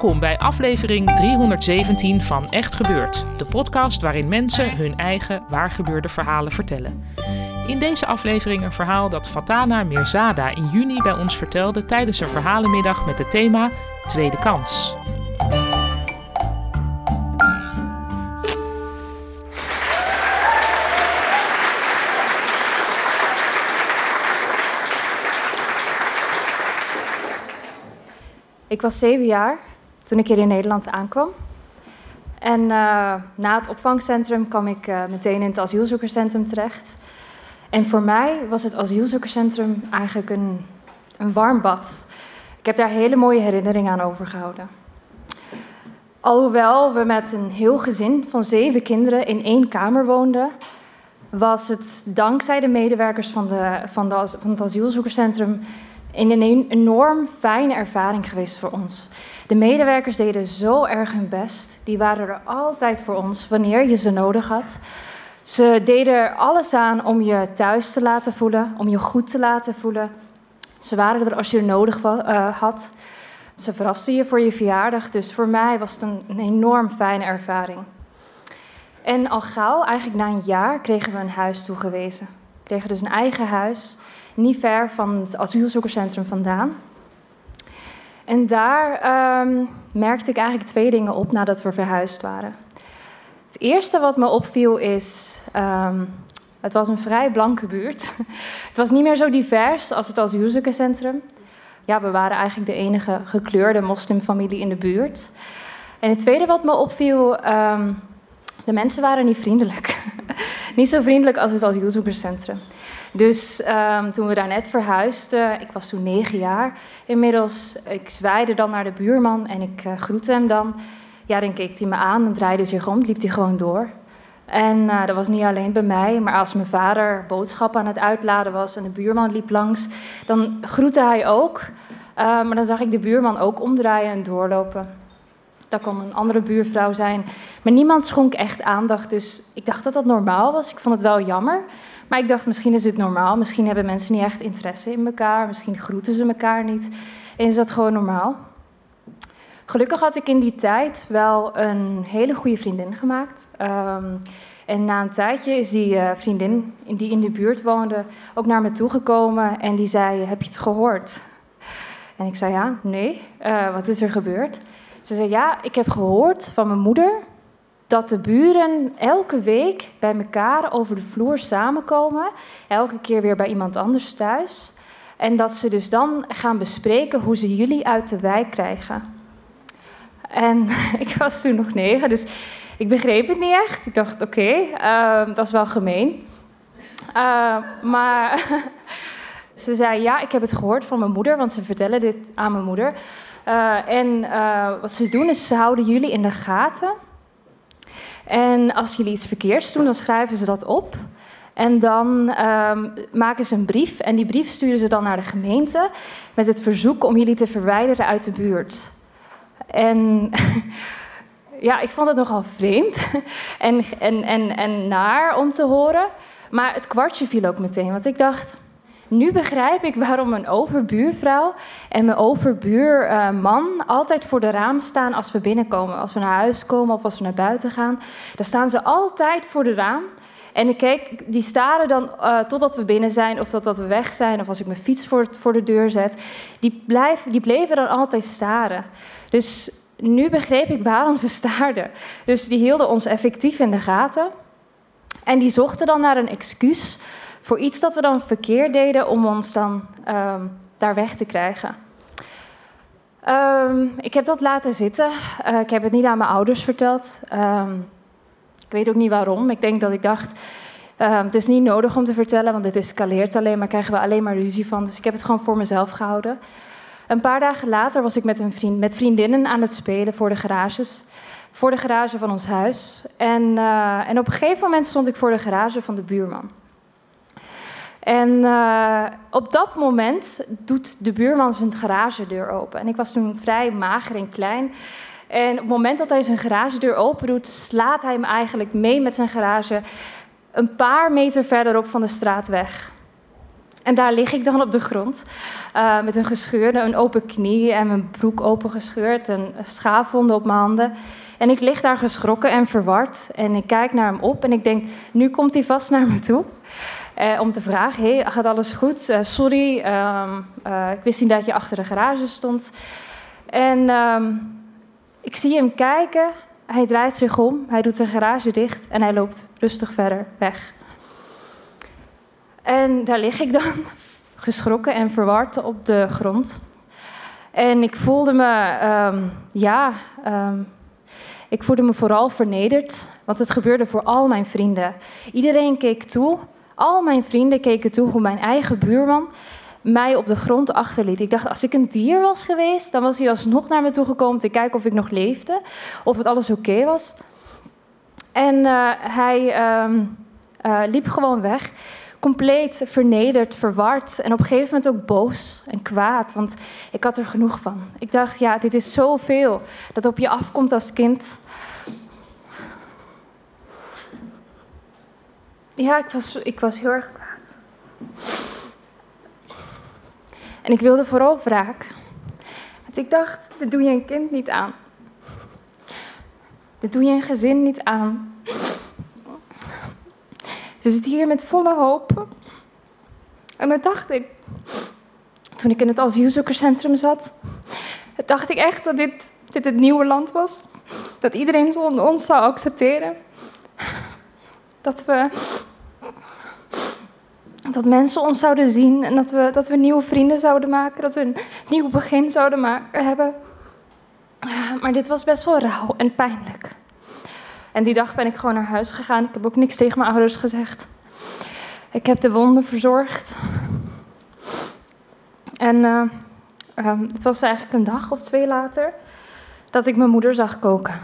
Welkom bij aflevering 317 van Echt Gebeurd, de podcast waarin mensen hun eigen waargebeurde verhalen vertellen. In deze aflevering een verhaal dat Fatana Mirzada in juni bij ons vertelde tijdens een verhalenmiddag met het thema Tweede Kans. Ik was zeven jaar toen ik hier in Nederland aankwam. En uh, na het opvangcentrum kwam ik uh, meteen in het asielzoekerscentrum terecht. En voor mij was het asielzoekerscentrum eigenlijk een, een warm bad. Ik heb daar hele mooie herinneringen aan overgehouden. Alhoewel we met een heel gezin van zeven kinderen in één kamer woonden, was het dankzij de medewerkers van, de, van, de, van het asielzoekerscentrum een enorm fijne ervaring geweest voor ons. De medewerkers deden zo erg hun best. Die waren er altijd voor ons wanneer je ze nodig had. Ze deden er alles aan om je thuis te laten voelen, om je goed te laten voelen. Ze waren er als je er nodig uh, had. Ze verrasten je voor je verjaardag. Dus voor mij was het een, een enorm fijne ervaring. En al gauw, eigenlijk na een jaar, kregen we een huis toegewezen. We kregen dus een eigen huis niet ver van het asielzoekerscentrum vandaan. En daar um, merkte ik eigenlijk twee dingen op nadat we verhuisd waren. Het eerste wat me opviel is, um, het was een vrij blanke buurt. het was niet meer zo divers als het asielzoekerscentrum. Ja, we waren eigenlijk de enige gekleurde moslimfamilie in de buurt. En het tweede wat me opviel, um, de mensen waren niet vriendelijk. niet zo vriendelijk als het asielzoekerscentrum. Dus um, toen we daar net verhuisden, ik was toen negen jaar inmiddels, ik zwaaide dan naar de buurman en ik uh, groette hem dan. Ja, dan keek hij me aan en draaide zich om, liep hij gewoon door. En uh, dat was niet alleen bij mij, maar als mijn vader boodschappen aan het uitladen was en de buurman liep langs, dan groette hij ook. Uh, maar dan zag ik de buurman ook omdraaien en doorlopen. Dat kon een andere buurvrouw zijn. Maar niemand schonk echt aandacht, dus ik dacht dat dat normaal was. Ik vond het wel jammer. Maar ik dacht, misschien is het normaal. Misschien hebben mensen niet echt interesse in elkaar. Misschien groeten ze elkaar niet. En is dat gewoon normaal? Gelukkig had ik in die tijd wel een hele goede vriendin gemaakt. Um, en na een tijdje is die uh, vriendin die in de buurt woonde ook naar me toegekomen en die zei: Heb je het gehoord? En ik zei: Ja, nee. Uh, wat is er gebeurd? Ze zei: Ja, ik heb gehoord van mijn moeder dat de buren elke week bij elkaar over de vloer samenkomen, elke keer weer bij iemand anders thuis. En dat ze dus dan gaan bespreken hoe ze jullie uit de wijk krijgen. En ik was toen nog negen, dus ik begreep het niet echt. Ik dacht, oké, uh, dat is wel gemeen. Uh, maar ze zei, ja, ik heb het gehoord van mijn moeder, want ze vertellen dit aan mijn moeder. Uh, en uh, wat ze doen is, ze houden jullie in de gaten. En als jullie iets verkeerds doen, dan schrijven ze dat op. En dan um, maken ze een brief. En die brief sturen ze dan naar de gemeente met het verzoek om jullie te verwijderen uit de buurt. En ja, ik vond het nogal vreemd en, en, en, en naar om te horen. Maar het kwartje viel ook meteen. Want ik dacht, nu begrijp ik waarom mijn overbuurvrouw en mijn overbuurman altijd voor de raam staan als we binnenkomen. Als we naar huis komen of als we naar buiten gaan. Dan staan ze altijd voor de raam. En ik kijk, die staren dan uh, totdat we binnen zijn of totdat we weg zijn. Of als ik mijn fiets voor, voor de deur zet. Die, blijven, die bleven dan altijd staren. Dus nu begreep ik waarom ze staarden. Dus die hielden ons effectief in de gaten. En die zochten dan naar een excuus voor iets dat we dan verkeerd deden om ons dan ehm, daar weg te krijgen. Ehm, ik heb dat laten zitten. Uh, ik heb het niet aan mijn ouders verteld. Ehm, ik weet ook niet waarom. Ik denk dat ik dacht, het is niet nodig om te vertellen, want dit escaleert alleen maar, krijgen we alleen maar ruzie van. Dus ik heb het gewoon voor mezelf gehouden. Een paar dagen later was ik met, een vriend, met vriendinnen aan het spelen voor de garages. Voor de garage van ons huis. En, uh, en op een gegeven moment stond ik voor de garage van de buurman. En uh, op dat moment doet de buurman zijn garagedeur open. En ik was toen vrij mager en klein. En op het moment dat hij zijn garagedeur open doet, slaat hij hem eigenlijk mee met zijn garage een paar meter verderop van de straat weg. En daar lig ik dan op de grond uh, met een gescheurde, een open knie en mijn broek opengescheurd en schaafwonden op mijn handen. En ik lig daar geschrokken en verward en ik kijk naar hem op en ik denk, nu komt hij vast naar me toe. Uh, om te vragen, gaat alles goed? Uh, sorry, uh, ik wist niet dat je achter de garage stond. En ehm, ik zie hem kijken, hij draait zich om, hij doet zijn garage dicht en hij loopt rustig verder weg. En daar lig ik dan, geschrokken en verward op de grond. En ik voelde me, um, ja, ik voelde me vooral vernederd, want het gebeurde voor al mijn vrienden. Iedereen keek toe, al mijn vrienden keken toe hoe mijn eigen buurman mij op de grond achterliet. Ik dacht, als ik een dier was geweest, dan was hij alsnog naar me toe gekomen te kijken of ik nog leefde, of het alles oké was. En uh, hij um, uh, liep gewoon weg compleet vernederd, verward en op een gegeven moment ook boos en kwaad, want ik had er genoeg van. Ik dacht, ja, dit is zoveel dat op je afkomt als kind. Ja, ik was, ik was heel erg kwaad. En ik wilde vooral wraak. Want ik dacht, dit doe je een kind niet aan. Dit doe je een gezin niet aan. We zitten hier met volle hoop. En dat dacht ik, toen ik in het asielzoekerscentrum zat, dacht ik echt dat dit, dit het nieuwe land was. Dat iedereen ons zou accepteren. Dat we. Dat mensen ons zouden zien en dat we, dat we nieuwe vrienden zouden maken. Dat we een nieuw begin zouden maken, hebben. Maar dit was best wel rauw en pijnlijk. En die dag ben ik gewoon naar huis gegaan. Ik heb ook niks tegen mijn ouders gezegd. Ik heb de wonden verzorgd. En uh, um, het was eigenlijk een dag of twee later dat ik mijn moeder zag koken.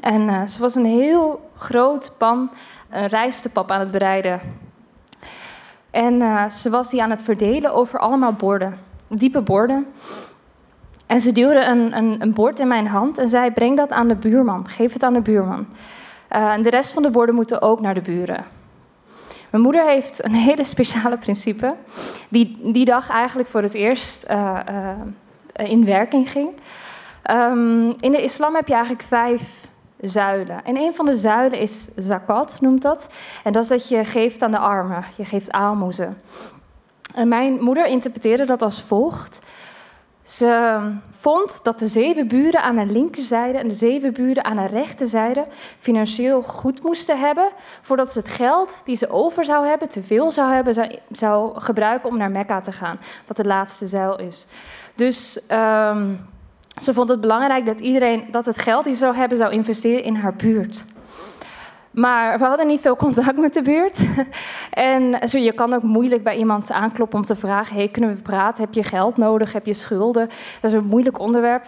En uh, ze was een heel groot pan een rijstepap aan het bereiden. En uh, ze was die aan het verdelen over allemaal borden, diepe borden. En ze duwde een, een, een bord in mijn hand en zei: Breng dat aan de buurman, geef het aan de buurman. Uh, en de rest van de borden moeten ook naar de buren. Mijn moeder heeft een hele speciale principe, die die dag eigenlijk voor het eerst in werking ging. Um, in de islam heb je eigenlijk vijf zuilen. En een van de zuilen is zakat, noemt dat. En dat is dat je geeft aan de armen, je geeft aalmoezen. En mijn moeder interpreteerde dat als volgt. Ze vond dat de zeven buren aan de linkerzijde en de zeven buren aan de rechterzijde financieel goed moesten hebben voordat ze het geld die ze over zou hebben, te veel zou hebben, zou, gebruiken om naar Mekka te gaan, wat de laatste zuil is. Dus um, ze vond het belangrijk dat iedereen dat het geld die ze zou hebben zou investeren in haar buurt. Maar we hadden niet veel contact met de buurt. En zo, je kan ook moeilijk bij iemand aankloppen om te vragen: hey, kunnen we praten? Heb je geld nodig? Heb je schulden? Dat is een moeilijk onderwerp.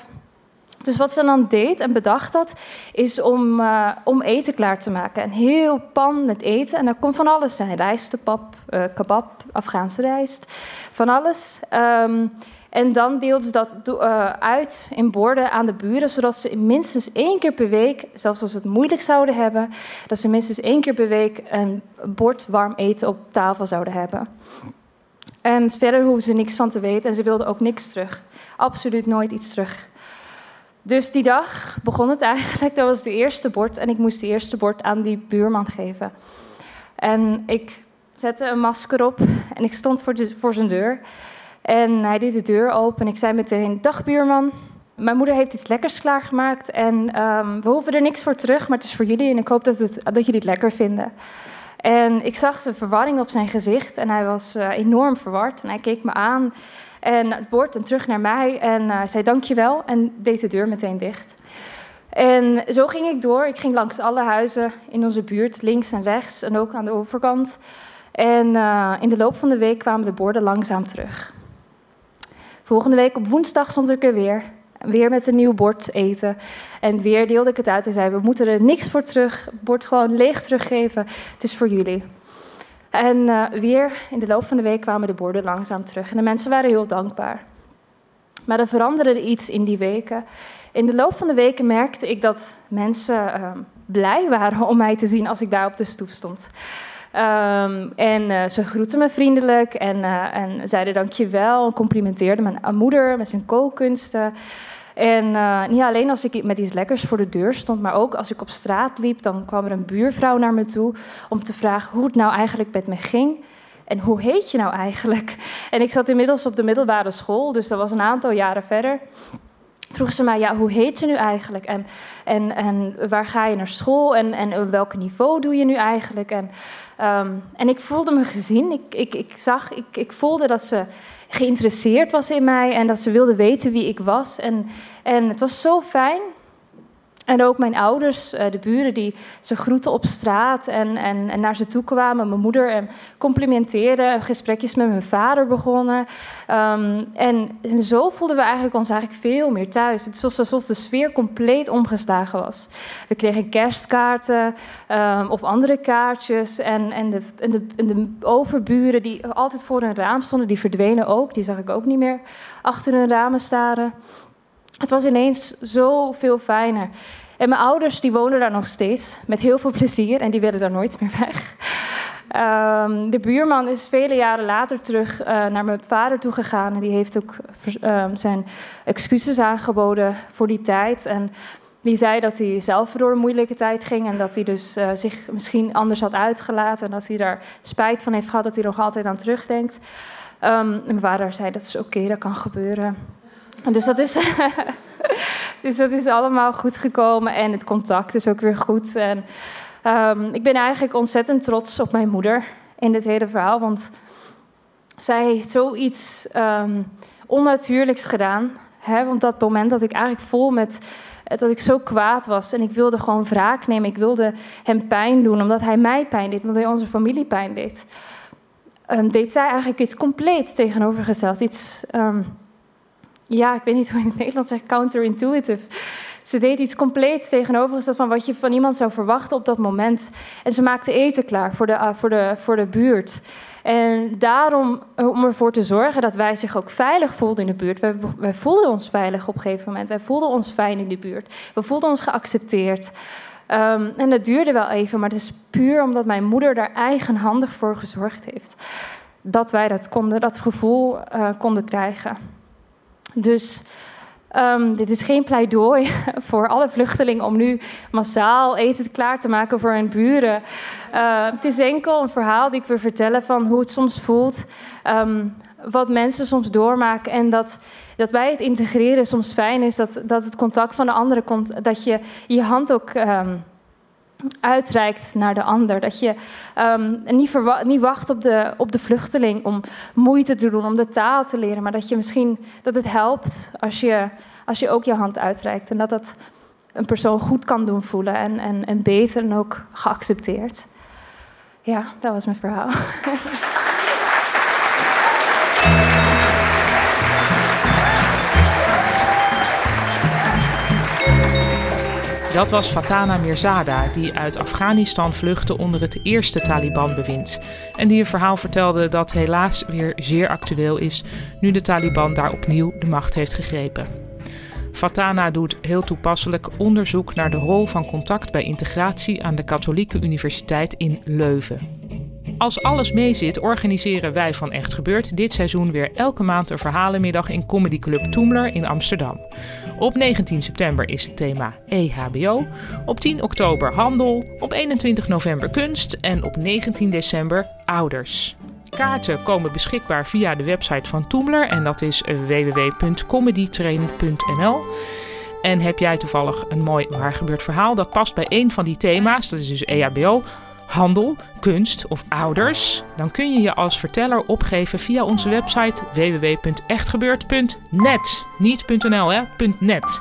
Dus wat ze dan deed en bedacht had, is om, uh, om eten klaar te maken. Een heel pan met eten. En daar kon van alles zijn: rijstepap, uh, kebab, Afghaanse rijst, van alles. Um, en dan deelden ze dat uh, uit in borden aan de buren, zodat ze minstens één keer per week, zelfs als ze het moeilijk zouden hebben, dat ze minstens één keer per week een bord warm eten op tafel zouden hebben. En verder hoeven ze niks van te weten en ze wilden ook niks terug. Absoluut nooit iets terug. Dus die dag begon het eigenlijk, dat was de eerste bord en ik moest de eerste bord aan die buurman geven. En ik zette een masker op en ik stond voor, de, voor zijn deur. En hij deed de deur open en ik zei meteen: Dag buurman. Mijn moeder heeft iets lekkers klaargemaakt en um, we hoeven er niks voor terug, maar het is voor jullie en ik hoop dat, het, dat jullie het lekker vinden. En ik zag de verwarring op zijn gezicht en hij was uh, enorm verward. En hij keek me aan en het bord terug naar mij en uh, zei dankjewel en deed de deur meteen dicht. En zo ging ik door. Ik ging langs alle huizen in onze buurt, links en rechts en ook aan de overkant. En uh, in de loop van de week kwamen de borden langzaam terug. Volgende week op woensdag stond ik er weer. Weer met een nieuw bord eten. En weer deelde ik het uit en zei: We moeten er niks voor terug. Het bord gewoon leeg teruggeven. Het is voor jullie. En uh, weer in de loop van de week kwamen de borden langzaam terug. En de mensen waren heel dankbaar. Maar er veranderde iets in die weken. In de loop van de weken merkte ik dat mensen uh, blij waren om mij te zien als ik daar op de stoep stond. Um, en uh, ze groetten me vriendelijk en, uh, en zeiden dankjewel. En complimenteerden mijn moeder met zijn kookkunsten. En niet alleen als ik met iets lekkers voor de deur stond, maar ook als ik op straat liep, dan kwam er een buurvrouw naar me toe om te vragen hoe het nou eigenlijk met me ging. En hoe heet je nou eigenlijk? En ik zat inmiddels op de middelbare school, dus dat was een aantal jaren verder vroeg ze mij, ja, hoe heet je nu eigenlijk? En, en, en waar ga je naar school? En, en welk niveau doe je nu eigenlijk? En, um, en ik voelde me gezien. Ik, ik, ik zag, ik, ik voelde dat ze geïnteresseerd was in mij en dat ze wilde weten wie ik was. En, en het was zo fijn. En ook mijn ouders, eh, de buren, die ze groeten op straat en, en, en naar ze toe kwamen. Mijn moeder en complimenteerden, gesprekjes met mijn vader begonnen. Um, en, zo voelden we eigenlijk ons eigenlijk veel meer thuis. Het was alsof de sfeer compleet omgeslagen was. We kregen kerstkaarten um, of andere kaartjes. En, en, de, de, de overburen die altijd voor een raam stonden, die verdwenen ook. Die zag ik ook niet meer achter hun ramen staren. Het was ineens zo veel fijner. En mijn ouders die wonen daar nog steeds met heel veel plezier en die willen daar nooit meer weg. Um, de buurman is vele jaren later terug uh, naar mijn vader toegegaan en die heeft ook um, zijn excuses aangeboden voor die tijd. En die zei dat hij zelf door een moeilijke tijd ging en dat hij dus uh, zich misschien anders had uitgelaten en dat hij daar spijt van heeft gehad dat hij nog altijd aan terugdenkt. Um, mijn vader zei dat is oké, dat kan gebeuren. Dus dat is, dus dat is allemaal goed gekomen en het contact is ook weer goed. En, um, ik ben eigenlijk ontzettend trots op mijn moeder in dit hele verhaal, want zij heeft zoiets um, onnatuurlijks gedaan. Hè, op dat moment dat ik eigenlijk vol met dat ik zo kwaad was en ik wilde gewoon wraak nemen. Ik wilde hem pijn doen, omdat hij mij pijn deed, omdat hij onze familie pijn deed. Um, deed zij eigenlijk iets compleet tegenovergesteld. Iets ja, ik weet niet hoe in het Nederlands zegt, counterintuitive. Ze deed iets compleet tegenovergesteld van wat je van iemand zou verwachten op dat moment. En ze maakte eten klaar voor de, uh, voor de, voor de buurt. En daarom, om ervoor te zorgen dat wij zich ook veilig voelden in de buurt. Wij, voelden ons veilig op een gegeven moment. Wij voelden ons fijn in de buurt. We voelden ons geaccepteerd. Um, en dat duurde wel even, maar het is puur omdat mijn moeder daar eigenhandig voor gezorgd heeft. Dat wij dat, konden, dat gevoel uh, konden krijgen. Dus um, dit is geen pleidooi voor alle vluchtelingen om nu massaal eten klaar te maken voor hun buren. Uh, het is enkel een verhaal die ik wil vertellen van hoe het soms voelt, um, wat mensen soms doormaken en dat, dat bij het integreren soms fijn is dat, dat het contact van de andere komt, dat je je hand ook um, uitreikt naar de ander. Dat je um, niet, niet, wacht op de, op de vluchteling om moeite te doen, om de taal te leren, maar dat je misschien dat het helpt als je, als je ook je hand uitreikt en dat dat een persoon goed kan doen voelen en, en, en beter en ook geaccepteerd. Ja, dat was mijn verhaal. Dat was Fatana Mirzada, die uit Afghanistan vluchtte onder het eerste Taliban-bewind. En die een verhaal vertelde dat helaas weer zeer actueel is, nu de Taliban daar opnieuw de macht heeft gegrepen. Fatana doet heel toepasselijk onderzoek naar de rol van contact bij integratie aan de Katholieke Universiteit in Leuven. Als alles meezit, organiseren wij van Echt Gebeurd dit seizoen weer elke maand een verhalenmiddag in Comedy Club Toemler in Amsterdam. Op 19 september is het thema EHBO, op 10 oktober handel, op 21 november kunst en op 19 december ouders. Kaarten komen beschikbaar via de website van Toemler en dat is www.comedytrain.nl. En heb jij toevallig een mooi waar gebeurd verhaal dat past bij een van die thema's, dat is dus EHBO, handel, kunst of ouders? Dan kun je je als verteller opgeven via onze website www.echtgebeurd.net. Niet .nl hè, .net.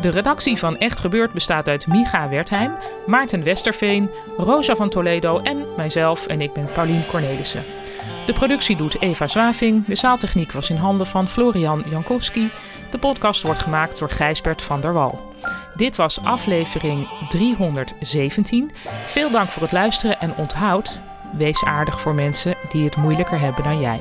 De redactie van Echt Gebeurd bestaat uit Micha Wertheim, Maarten Westerveen, Rosa van Toledo en mijzelf en ik ben Paulien Cornelissen. De productie doet Eva Zwaving, de zaaltechniek was in handen van Florian Jankowski. De podcast wordt gemaakt door Gijsbert van der Wal. Dit was aflevering 317. Veel dank voor het luisteren en onthoud, wees aardig voor mensen die het moeilijker hebben dan jij.